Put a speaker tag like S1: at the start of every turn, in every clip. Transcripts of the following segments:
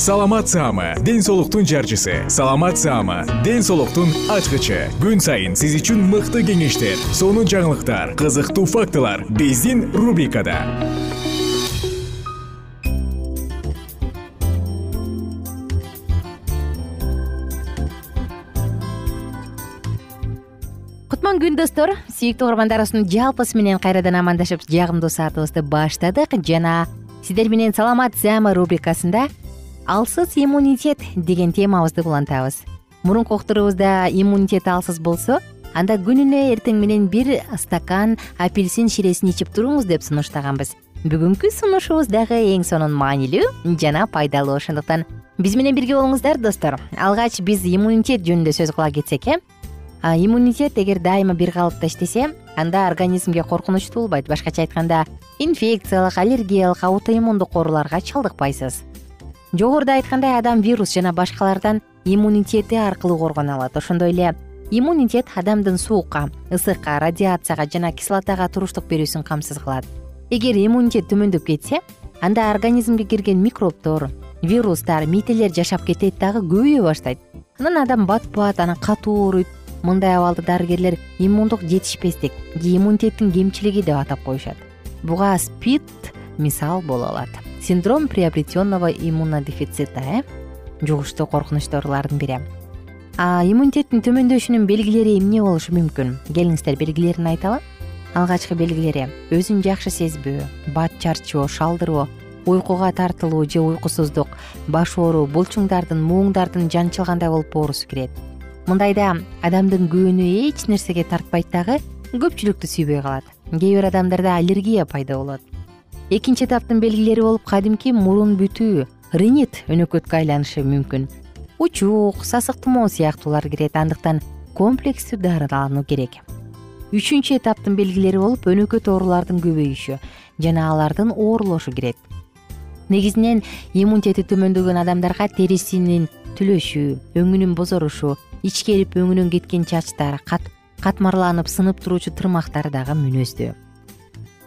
S1: саламат саама ден соолуктун жарчысы. Саламат саама ден соолуктун ачкычы. Күн сайын сиз үчүн мыкты кеңештер сонун жаңылыктар кызыктуу фактылар биздин рубрикада.
S2: Кутман күн достор. Сүйүктүү угармандарыбыздын жалпысы менен кайрадан амандашып жагымдуу саатыбызды баштадык. Жана сиздер менен саламат саама рубрикасында алсыз иммунитет деген темабызды улантабыз мурунку уктуруубузда иммунитет алсыз болсо анда күнүнө эртең менен бир стакан апельсин ширесин ичип туруңуз деп сунуштаганбыз. Бүгүнкү сунушубуз дагы эң сонун маанилүү жана пайдалуу ошондуктан. Биз менен бирге болуңуздар достор. Алгач биз иммунитет жөнүндө сөз кыла кетсек э? Иммунитет эгер дайыма бир калыпта иштесе анда организмге коркунучтуу болбойт башкача айтканда инфекциялык аллергиялык аутоиммундук ооруларга чалдыкпайсыз жогоруда айткандай адам вирус жана башкалардан иммунитети аркылуу коргоно алат. Ошондой эле иммунитет адамдын суукка ысыкка радиацияга жана кислотага туруштук берүүсүн камсыз кылат. Эгер иммунитет төмөндөп кетсе анда организмге кирген микробдор вирустар мителер жашап кетет дагы көбөйө баштайт. Анан адам бат бат анан катуу ооруйт. Мындай абалды дарыгерлер иммундук жетишпестик же иммунитеттин кемчилиги деп атап коюшат. Буга спид мисал боло алат синдром приобретенного иммунодефицита э? Жугуштуу коркунучтуу оорулардын бири иммунитеттин төмөндөшүнүн белгилери эмне болушу мүмкүн? Келиңиздер белгилерин айталы алгачкы белгилери. Өзүн жакшы сезбөө бат чарчоо шалдыроо уйкуга тартылуу же уйкусуздук баш ооруу булчуңдардын мууңдардын жанчылгандай болуп оорусу кирет. Мындайда адамдын күбөнү эч нерсеге тартпайт дагы көпчүлүктү сүйбөй калат. Кээ бир адамдарда аллергия пайда болот экинчи этаптын белгилери болуп кадимки мурун бүтүү ринит өнөкөткө айланышы мүмкүн. Учук сасык тумоо сыяктуулар кирет андыктан комплекстүү дарылануу керек. Үчүнчү этаптын белгилери болуп өнөкөт оорулардын көбөйүшү жана алардын оорлошу кирет. Негизинен иммунитети төмөндөгөн адамдарга терисинин түлөшү өңүнүн бозорушу ичкерип өңүнөн кеткен чачтар катмарланып сынып туруучу тырмактар дагы мүнөздүү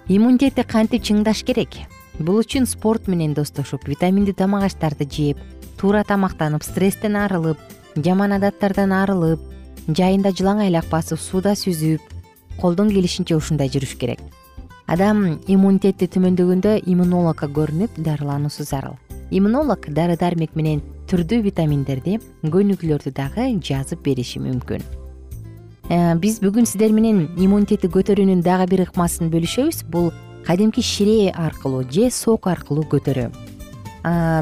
S2: иммунитетти кантип чыңдаш керек? Бул үчүн спорт менен достошуп витаминдүү тамак аштарды жеп туура тамактанып стресстен арылып жаман адаттардан арылып жайында жылаң айлак басып сууда сүзүп колдон келишинче ушундай жүрүш керек. Адам иммунитети төмөндөгөндө иммунологко көрүнүп дарылануусу зарыл. Иммунолог дары дармек менен түрдүү витаминдерди көнүгүүлөрдү дагы жазып бериши мүмкүн биз бүгүн сиздер менен иммунитетти көтөрүүнүн дагы бир ыкмасын бөлүшөбүз. Бул кадимки шире аркылуу же сок аркылуу көтөрүү.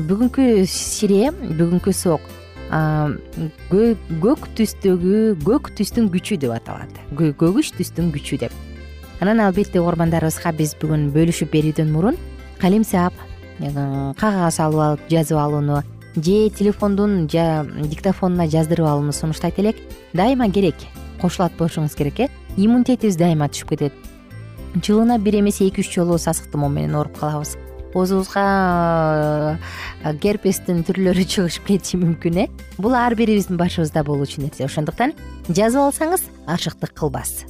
S2: Бүгүнкү шире бүгүнкү сок көк түстөгү көк түстүн күчү деп аталат. Көгүч түстүн күчү деп. Анан албетте угармандарыбызга биз бүгүн бөлүшүп берүүдөн мурун калемсап э, кагаз алып алып жазып алууну же телефондун диктофонуна жаздырып алууну сунуштайт элек. Дайыма керек кошулат болушуңуз керек э? Иммунитетибиз дайыма түшүп кетет. Жылына бир эмесе эки үч жолу сасык тумоо менен ооруп калабыз. Оозубузга герпестин түрлөрү чыгышып кетиши мүмкүн э? Бул ар бирибиздин башыбызда болуучу нерсе. Ошондуктан жазып алсаңыз ашыктык кылбас.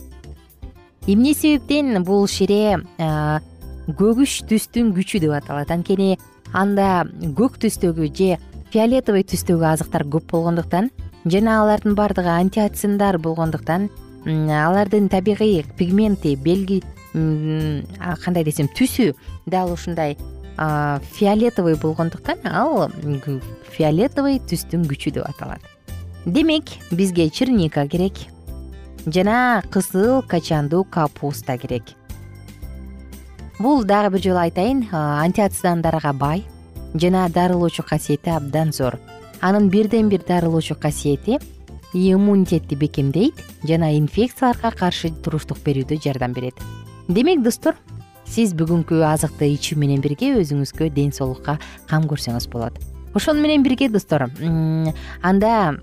S2: Эмне себептен бул шире көгүч түстүн күчү деп аталат. Анткени анда көк түстөгү же фиолетовый түстөгү азыктар көп болгондуктан жана алардын баардыгы антиоциндар болгондуктан алардын табигый пигменти белги кандай десем түсү дал ушундай фиолетовый болгондуктан ал фиолетовый түстүн күчү деп аталат. Демек бизге черника керек жана кызыл качандуу капуста керек. Бул дагы бир жолу айтайын антиоцидандарга бай жана дарылоочу касиети абдан зор анын бирден бир дарылоочу касиети иммунитетти бекемдейт жана инфекцияларга каршы туруштук берүүдө жардам берет. Демек достор сиз бүгүнкү азыкты ичүү менен бирге өзүңүзгө ден соолукка кам көрсөңүз болот. Ошону менен бирге достор анда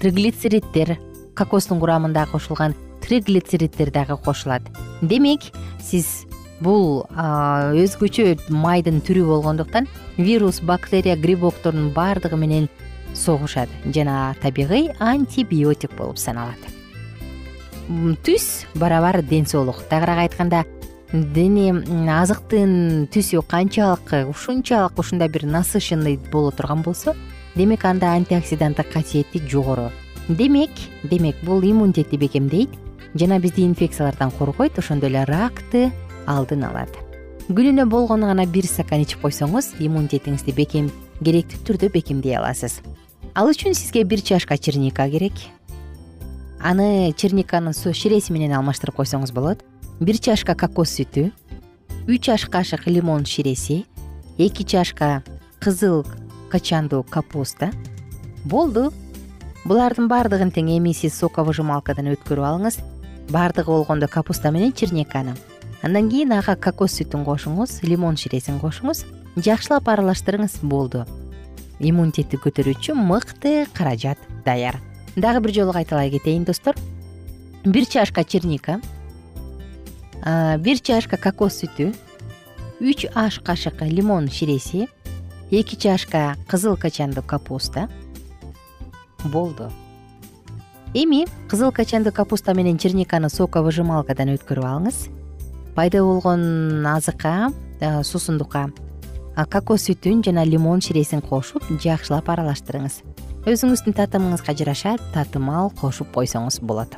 S2: триглицериддер кокостун курамында кошулган триглицериддер дагы кошулат. Демек сиз бул өзгөчө майдын түрү болгондуктан вирус бактерия грибоктордун баардыгы менен согушат жана табигый антибиотик болуп саналат. Түс барабар ден соолук. Тагыраак айтканда дене азыктын түсү канчалык ушунчалык ушундай бир насыщенный боло турган болсо демек анда антиоксиданттык касиети жогору. Демек демек бул иммунитетти бекемдейт жана бизди инфекциялардан коргойт ошондой эле ракты алдын алат. Күнүнө болгону гана бир стакан ичип койсоңуз иммунитетиңизди бекем керектүү түрдө бекемдей аласыз. Ал үчүн сизге бир чашка черника керек. Аны черниканын ширеси менен алмаштырып койсоңуз болот. Бир чашка кокос сүтү үч аш кашык лимон ширеси эки чашка кызыл качандуу капуста. Болду. Булардын баардыгын тең эми сиз соковыжималкадан өткөрүп алыңыз. Баардыгы болгондо капуста менен черниканы андан кийин ага кокос сүтүн кошуңуз лимон ширесин кошуңуз жакшылап аралаштырыңыз болду. Иммунитетти көтөрүүчү мыкты каражат даяр. Дагы бир жолу кайталай кетейин достор. Бир чашка черника бир чашка кокос сүтү үч аш кашык лимон ширеси эки чашка кызыл качандуу капуста. Болду. Эми кызыл качандуу капуста менен черниканы соковыжималкадан өткөрүп алыңыз пайда болгон азыкка суусундукка кокос сүтүн жана лимон ширесин кошуп жакшылап аралаштырыңыз. Өзүңүздүн татымыңызга жараша татымал кошуп койсоңуз болот.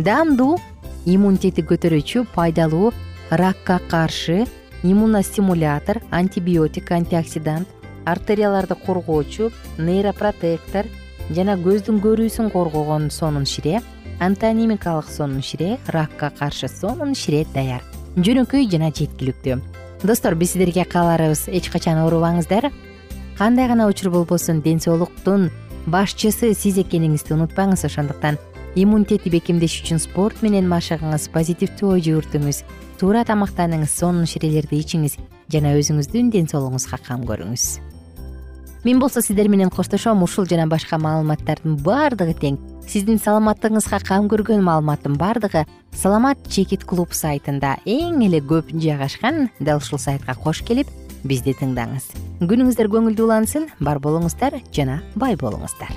S2: Даамдуу иммунитетти көтөрүүчү пайдалуу ракка каршы иммуностимулятор антибиотик антиоксидант артерияларды коргоочу нейропротектор жана көздүн көрүүсүн коргогон сонун шире антонимикалык сонун шире ракка каршы сонун шире даяр жөнөкөй жана жеткиликтүү. Достор биз сиздерге кааларыбыз. Эч качан оорубаңыздар. Кандай гана учур болбосун ден соолуктун башчысы сиз экениңизди унутпаңыз. Ошондуктан иммунитетти бекемдеш үчүн спорт менен машыгыңыз позитивдүү ой жүгүртүңүз туура тамактаныңыз сонун ширелерди ичиңиз жана өзүңүздүн ден соолугуңузга кам көрүңүз мен болсо сиздер менен коштошом ушул жана башка маалыматтардын баардыгы тең. Сиздин саламаттыгыңызга кам көргөн маалыматтын баардыгы саламат чекит клуб сайтында эң эле көп жайгашкан дал ушул сайтка кош келип бизди тыңдаңыз. Күнүңүздөр көңүлдүү улансын бар болуңуздар жана бай болуңуздар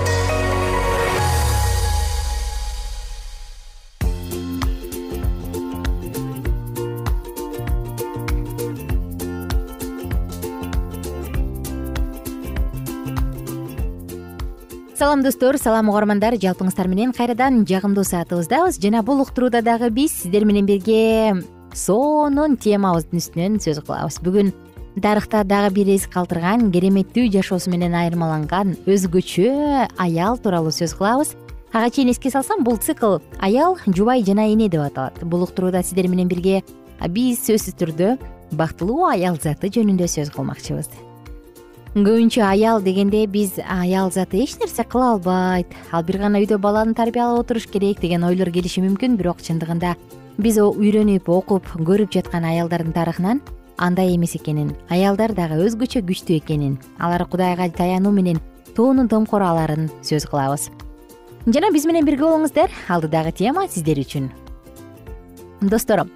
S2: салам достор. Салам угармандар. Жалпыңыздар менен кайрадан жагымдуу саатыбыздабыз жана бул уктурууда дагы биз сиздер менен бирге сонун темабыздын үстүнөн сөз кылабыз. Бүгүн тарыхта дагы бир эз калтырган кереметтүү жашоосу менен айырмаланган өзгөчө аял тууралуу сөз кылабыз. Ага чейин эске салсам бул цикл аял жубай жана эне деп аталат. Бул уктурууда сиздер менен бирге биз сөзсүз түрдө бактылуу аял заты жөнүндө сөз кылмакчыбыз көбүнчө аял дегенде биз аял заты эч нерсе кыла албайт. Ал бир гана үйдө баланы тарбиялап отуруш керек деген ойлор келиши мүмкүн бирок чындыгында биз үйрөнүп окуп көрүп жаткан аялдардын тарыхынан андай эмес экенин аялдар дагы өзгөчө күчтүү экенин алар кудайга таянуу менен тоонун томкор аларын сөз кылабыз. Жана биз менен бирге болуңуздар. Алдыдагы тема сиздер үчүн. Достор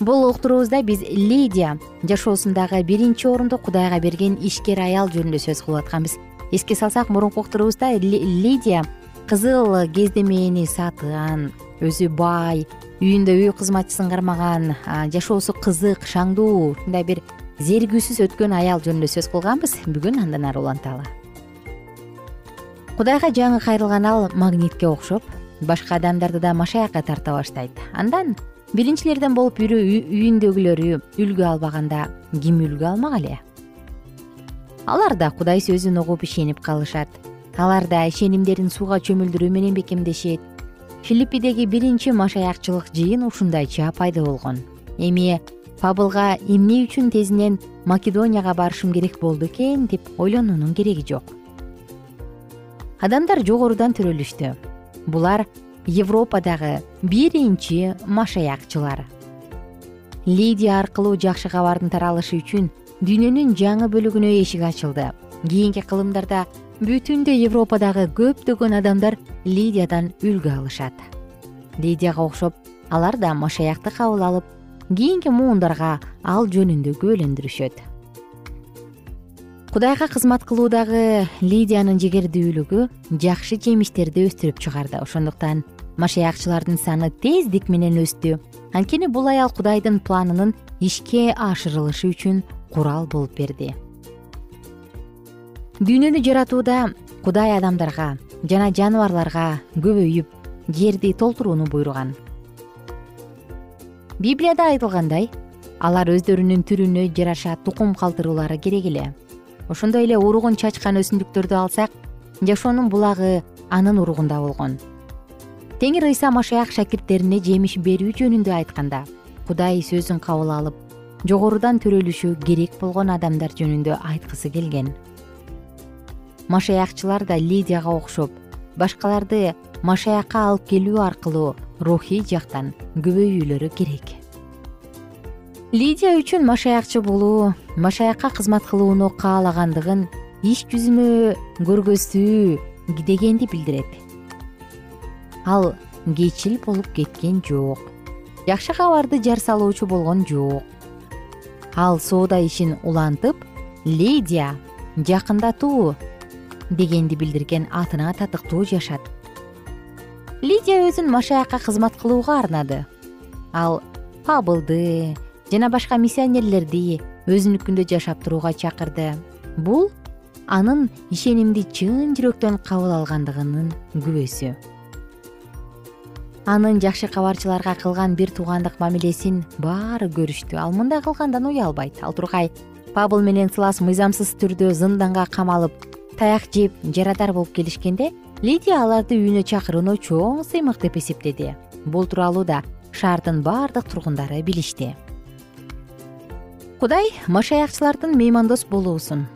S2: бул уктуруубузда биз лидия жашоосундагы биринчи орунду кудайга берген ишкер аял жөнүндө сөз кылып атканбыз. Эске салсак мурунку уктуруубузда лидия кызыл кездемени сатыган өзү бай үйүндө үй кызматчысын кармаган жашоосу кызык шаңдуу ушундай бир зеригүүсүз өткөн аял жөнүндө сөз кылганбыз. Бүгүн андан ары уланталы кудайга жаңы кайрылган ал магнитке окшоп башка адамдарды да машаякка тарта баштайт. Андан биринчилерден болуп үйүндөгүлөрү үлгү албаганда ким үлгү алмак эле? Алар да кудай сөзүн угуп ишенип калышат. Алар да ишенимдерин сууга чөмүлдүрүү менен бекемдешет. Филиппидеги биринчи машаякчылык жыйын ушундайча пайда болгон. Эми пабылга эмне үчүн тезинен македонияга барышым керек болду экен деп ойлонуунун кереги жок. Адамдар жогорудан төрөлүштү. Булар европадагы биринчи машаякчылар. Лидия аркылуу жакшы кабардын таралышы үчүн дүйнөнүн жаңы бөлүгүнө эшик ачылды. Кийинки кылымдарда бүтүндөй европадагы көптөгөн адамдар лидиядан үлгү алышат. Лидияга окшоп алар да машаякты кабыл алып кийинки муундарга ал жөнүндө күбөлөндүрүшөт. Кудайга кызмат кылуудагы лидиянын жегердүүлүгү жакшы жемиштерди өстүрүп чыгарды. Ошондуктан машаякчылардын саны тездик менен өстү. Анткени бул аял кудайдын планынын ишке ашырылышы үчүн курал болуп берди. Дүйнөнү жаратууда кудай адамдарга жана жаныбарларга көбөйүп жерди толтурууну буйруган. Библияда айтылгандай алар өздөрүнүн түрүнө жараша тукум калтыруулары керек эле. Ошондой эле уругун чачкан өсүмдүктөрдү алсак жашоонун булагы анын уругунда болгон теңир ыйса машаяк шакирттерине жемиш берүү жөнүндө айтканда кудай сөзүн кабыл алып жогорудан төрөлүшү керек болгон адамдар жөнүндө айткысы келген. Машаякчылар да лидияга окшоп башкаларды машаякка алып келүү аркылуу рухий жактан көбөйүүлөрү керек. Лидия үчүн машаякчы болуу машаякка кызмат кылууну каалагандыгын иш жүзүнө көргөзүү дегенди билдирет ал кечил болуп кеткен жок. Жакшы кабарды жар салуучу болгон жок. Ал соода ишин улантып лидия жакындатуу дегенди билдирген атына татыктуу жашат. Лидия өзүн машаякка кызмат кылууга арнады. Ал пабылды жана башка миссионерлерди өзүнүкүндө жашап турууга чакырды. Бул анын ишенимди чын жүрөктөн кабыл алгандыгынын күбөсү анын жакшы кабарчыларга кылган бир туугандык мамилесин баары көрүштү. Ал мындай кылгандан уялбайт ал тургай пабыл менен сылас мыйзамсыз түрдө зынданга камалып таяк жеп жарадар болуп келишкенде лидия аларды үйүнө чакырууну чоң сыймык деп эсептеди. Бул тууралуу да шаардын баардык тургундары билишти. Кудай машаякчылардын меймандос болуусун.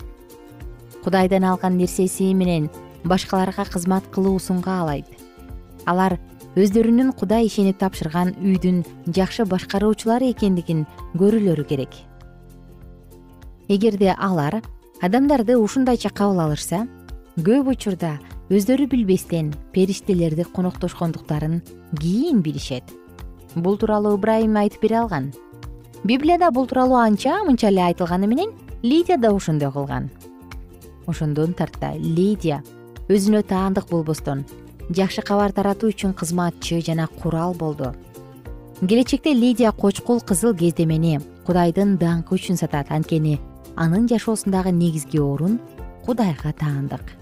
S2: Кудайдан алган нерсеси менен башкаларга кызмат кылуусун каалайт алар өздөрүнүн кудай ишенип тапшырган үйдүн жакшы башкаруучулары экендигин көрүлөрү керек. Эгерде алар адамдарды ушундайча кабыл алышса көп учурда өздөрү билбестен периштелерди коноктошкондуктарын кийин билишет. Бул тууралуу ыбрайым айтып бере алган. Библияда бул тууралуу анча мынча эле айтылганы менен лидия да ошондой кылган. Ошондон тарта лидия өзүнө таандык болбостон жакшы кабар таратуу үчүн кызматчы жана курал болду. Келечекте лидия кочкул кызыл кездемени кудайдын даңкы үчүн сатат. Анткени анын жашоосундагы негизги орун кудайга таандык.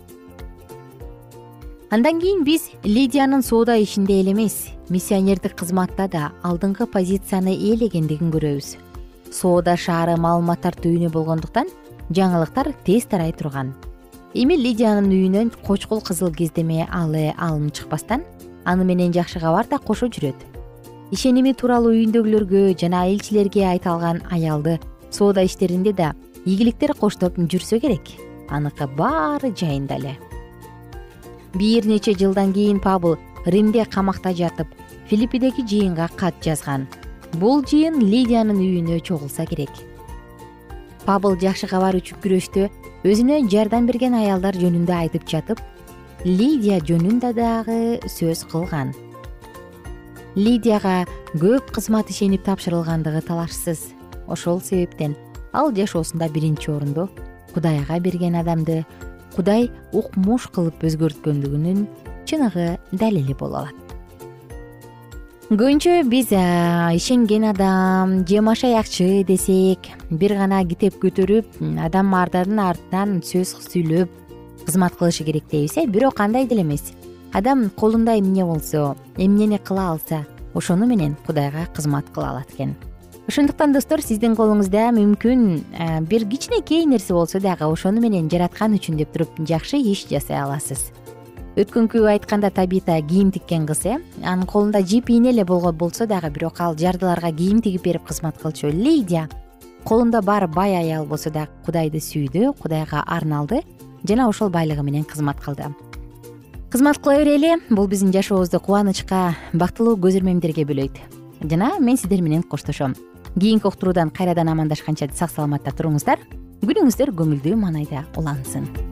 S2: Андан кийин биз лидиянын соода ишинде эле эмес. Миссионердик кызматта да алдыңкы позицияны ээлегендигин көрөбүз. Соода шаары маалыматтар түйүнү болгондуктан жаңылыктар тез тарай турган эми лидиянын үйүнөн кочкул кызыл кездеме алы алынып чыкпастан аны менен жакшы кабар да кошо жүрөт. Ишеними тууралуу үйүндөгүлөргө жана элчилерге айта алган аялды соода иштеринде да ийгиликтер коштоп жүрсө керек. Аныкы баары жайында эле. Бир нече жылдан кийин пабыл римде камакта жатып филиппидеги жыйынга кат жазган. Бул жыйын лидиянын үйүнө чогулса керек пабыл жакшы кабар үчүн күрөштө өзүнө жардам берген аялдар жөнүндө айтып жатып лидия жөнүндө дагы сөз кылган. Лидияга көп кызмат ишенип тапшырылгандыгы талашсыз. Ошол себептен ал жашоосунда биринчи орунду кудайга берген адамды кудай укмуш кылып өзгөрткөндүгүнүн чыныгы далили боло алат көбүнчө биз ишенген адам же машаякчы десек бир гана китеп көтөрүп адамдардын артынан сөз сүйлөп кызмат кылышы керек дейбиз э? Бирок андай деле эмес. Адам колунда эмне болсо эмнени кыла алса ошону менен кудайга кызмат кыла алат экен. Ошондуктан достор сиздин колуңузда мүмкүн бир кичинекей нерсе болсо дагы ошону менен жараткан үчүн деп туруп жакшы иш жасай аласыз өткөнкү айтканда табита кийим тиккен кыз э. Анын колунда жип ийне эле болсо дагы бирок ал жардыларга кийим тигип берип кызмат кылчу. Лидия колунда баары бай аял болсо дагы кудайды сүйдү кудайга арналды жана ошол байлыгы менен кызмат кылды. Кызмат кыла берели бул биздин жашообузду кубанычка бактылуу көз ирмемдерге бөлөйт. Жана мен сиздер менен коштошом. Кийинки уктуруудан кайрадан амандашканча сак саламатта туруңуздар. Күнүңүздөр көңүлдүү маанайда улансын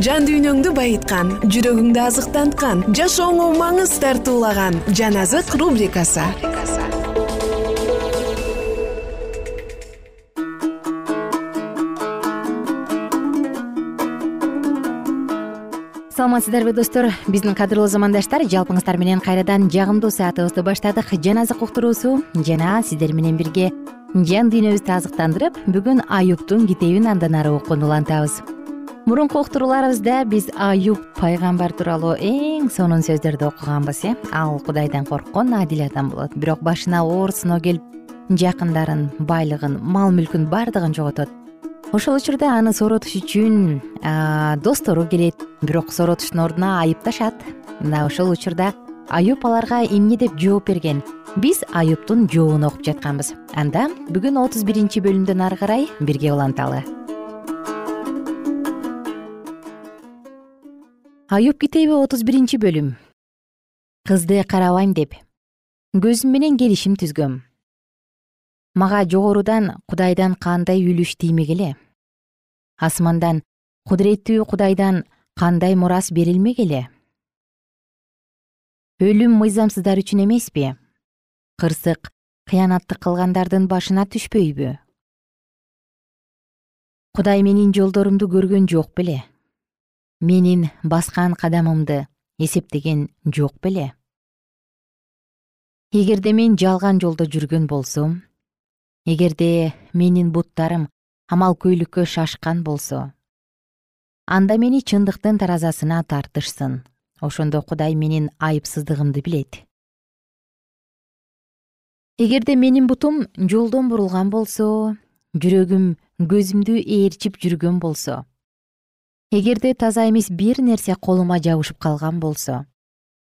S3: жан дүйнөңдү байыткан жүрөгүңдү азыктанткан жашооңо маңыз тартуулаган жан азык рубрикасы.
S2: Саламатсыздарбы достор. Биздин кадырлуу замандаштар жалпыңыздар менен кайрадан жагымдуу саатыбызды баштадык. Жан азык уктуруусу жана сиздер менен бирге жан дүйнөбүздү азыктандырып бүгүн аюптун китебин андан ары окууну улантабыз мурунку уктурууларыбызда биз аюб пайгамбар тууралуу эң сонун сөздөрдү окуганбыз э? Ал кудайдан корккон адил адам болот. Бирок башына оор сыноо келип жакындарын байлыгын мал мүлкүн баардыгын жоготот. Ошол учурда аны сооротуш үчүн достору келет. Бирок сооротуштун ордуна айыпташат. Мына ошол учурда аюб аларга эмне деп жооп берген? Биз аюбтун жообун окуп жатканбыз. Анда бүгүн отуз биринчи бөлүмдөн ары карай бирге уланталы аюб китеби отуз биринчи бөлүм. Кызды карабайм деп. Көзүм менен келишим түзгөм. Мага жогорудан кудайдан кандай үлүш тиймек эле? Асмандан кудуреттүү кудайдан кандай мурас берилмек эле? Өлүм мыйзамсыздар үчүн эмеспи кырсык кыянаттык кылгандардын башына түшпөйбү? Кудай менин жолдорумду көргөн жок беле менин баскан кадамымды эсептеген жок беле. Эгерде мен жалган жолдо жүргөн болсом эгерде менин буттарым амалкөйлүккө шашкан болсо анда мени чындыктын таразасына тартышсын. Ошондо кудай менин айыпсыздыгымды билет. Эгерде менин бутум жолдон бурулган болсо жүрөгүм көзүмдү ээрчип жүргөн болсо эгерде таза эмес бир нерсе колума жабышып калган болсо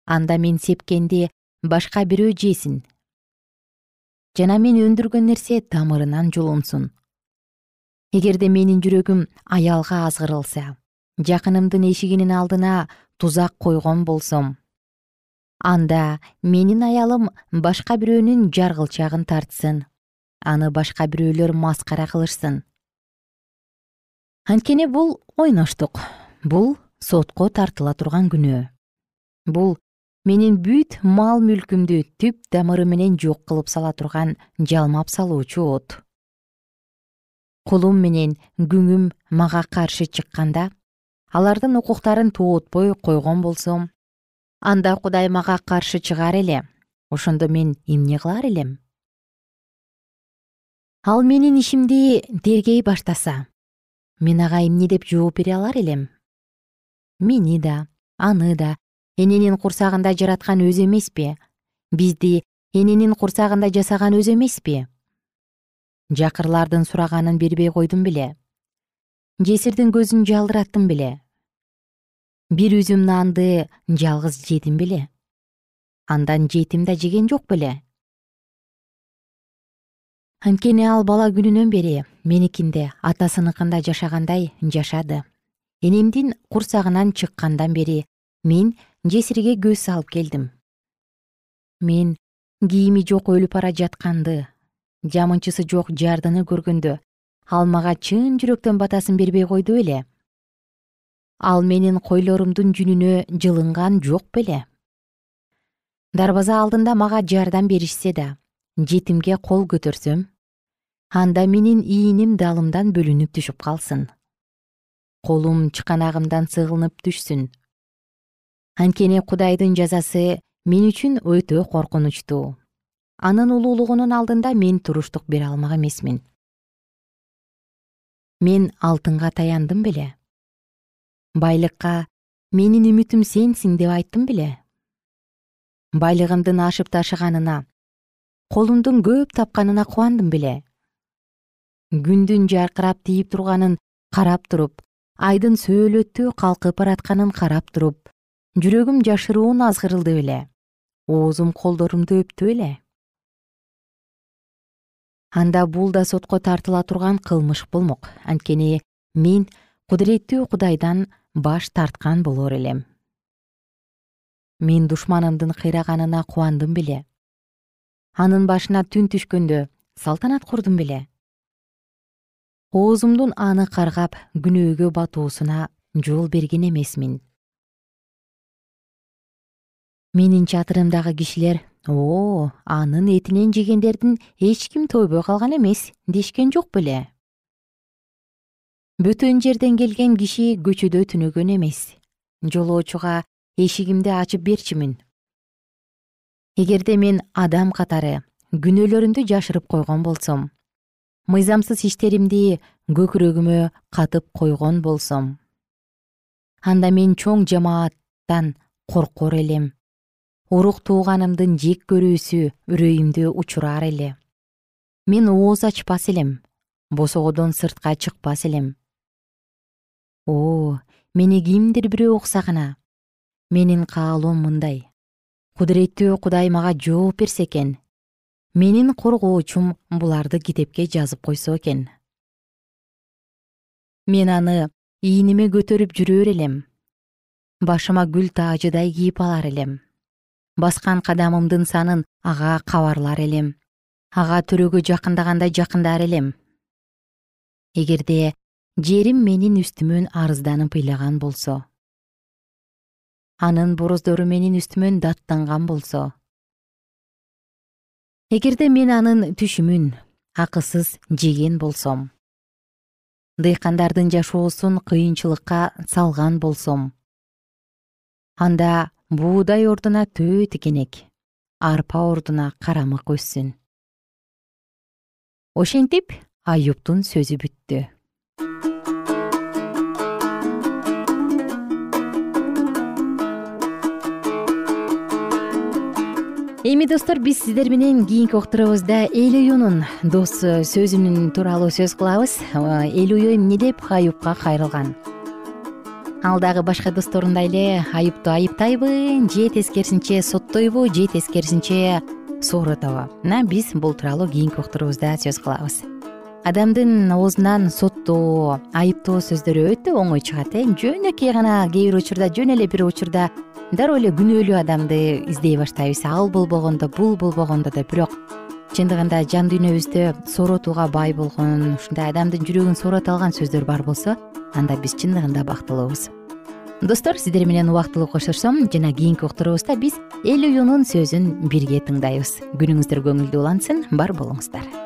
S2: анда мен сепкенди башка бирөө жесин. Жана мен өндүргөн нерсе тамырынан жулунсун эгерде менин жүрөгүм аялга азгырылса жакынымдын эшигинин алдына тузак койгон болсом анда менин аялым башка бирөөнүн жаргылчагын тартсын аны башка бирөөлөр маскара кылышсын анткени бул ойноштук. Бул сотко тартыла турган күнөө бул менин бүт мал мүлкүмдү түп тамыры менен жок кылып сала турган жалмап салуучу от. Кулум менен күңүм мага каршы чыкканда алардын укуктарын тоотпой койгон болсом анда кудай мага каршы чыгар эле. Ошондо мен эмне кылар элем? Ал менин ишимди тергей баштаса мен ага эмне деп жооп бере алар элем? Мени да аны да. Эненин курсагында жараткан өзү эмеспи бизди эненин курсагында жасаган өзү эмеспи жакырлардын сураганын бербей койдум беле. Жесирдин көзүн жалдыраттым беле. Бир үзүм нанды жалгыз жедим беле. Андан жетим да жеген жок беле анткени ал бала күнүнөн бери меникинде атасыныкында жашагандай жашады. Энемдин курсагынан чыккандан бери мен жесирге көз салып келдим. Мен кийими жок өлүп бара жатканды жамынчысы жок жардыны көргөндө ал мага чын жүрөктөн батасын бербей койду беле ал менин койлорумдун жүнүнө жылынган жок беле. Дарбаза алдында мага жардам беришсе да жетимге кол көтөрсөм анда менин ийиним далымдан бөлүнүп түшүп калсын. Колум чыканагымдан сыгылынып түшсүн. Анткени кудайдын жазасы мен үчүн өтө коркунучтуу. Анын улуулугунун алдында мен туруштук бере алмак эмесмин. Мен алтынга таяндым беле. Байлыкка менин үмүтүм сенсиң деп айттым беле. Байлыгымдын ашып ташыганына колумдун көп тапканына кубандым беле. Күндүн жаркырап тийип турганын карап туруп айдын сөөлөттүү калкып баратканын карап туруп жүрөгүм жашыруун азгырылды беле. Оозум колдорумду өптү беле. Анда бул да сотко тартыла турган кылмыш болмок. Анткени мен кудуреттүү кудайдан баш тарткан болор элем. Мен душманымдын кыйраганына кубандым беле анын башына түн түшкөндө салтанат курдум беле. Оозумдун аны каргап күнөөгө батуусуна жол берген эмесмин. Менин чатырымдагы кишилер о анын этинен жегендердин эч ким тойбой калган эмес дешкен жок беле. Бөтөн жерден келген киши көчөдө түнөгөн эмес. Жолоочуга эшигимди ачып берчүмүн эгерде мен адам катары күнөөлөрүмдү жашырып койгон болсом мыйзамсыз иштеримди көкүрөгүмө катып койгон болсом анда мен чоң жамааттан коркор элем. Урук тууганымдын жек көрүүсү үрөйүмдү учурар эле. Мен ооз ачпас элем босогодон сыртка чыкпас элем. О мени кимдир бирөө уксагана менин каалоом мындай кудуреттүү кудай мага жооп берсе экен. Менин коргоочум буларды китепке жазып койсо экен. Мен аны ийниме көтөрүп жүрөр элем. Башыма гүл таажыдай кийип алар элем. Баскан кадамымдын санын ага кабарлар элем. Ага төрөгө жакындагандай жакындар элем. Эгерде жерим менин үстүмөн арызданып ыйлаган болсо анын бороздору менин үстүмөн даттанган болсо. Эгерде мен анын түшүмүн акысыз жеген болсом дыйкандардын жашоосун кыйынчылыкка салган болсом анда буудай ордуна төө тикенек арпа ордуна карамык өссүн. Ошентип аюптун сөзү бүттү эми достор биз сиздер менен кийинки уктуруубузда эл уюнун дос сөзүнүн тууралуу сөз кылабыз. Эл ую эмне деп? Аюпка кайрылган. Ал дагы башка досторундай эле аюпту айыптайбы же тескерисинче соттойбу же тескерисинче соорутобу мына биз бул тууралуу кийинки уктуруубузда сөз кылабыз. Адамдын оозунан соттоо айыптоо сөздөрү өтө оңой чыгат э. Жөнөкөй гана кээ бир учурда жөн эле бир учурда дароо эле күнөөлүү адамды издей баштайбыз. Ал болбогондо бул болбогондо деп. Бирок чындыгында жан дүйнөбүздө сооротууга бай болгон ушундай адамдын жүрөгүн соорото алган сөздөр бар болсо анда биз чындыгында бактылуубуз. Достор сиздер менен убактылуу коштошсом жана кийинки уктуруубузда биз эл уюнун сөзүн бирге тыңдайбыз. Күнүңүздөр көңүлдүү улансын бар болуңуздар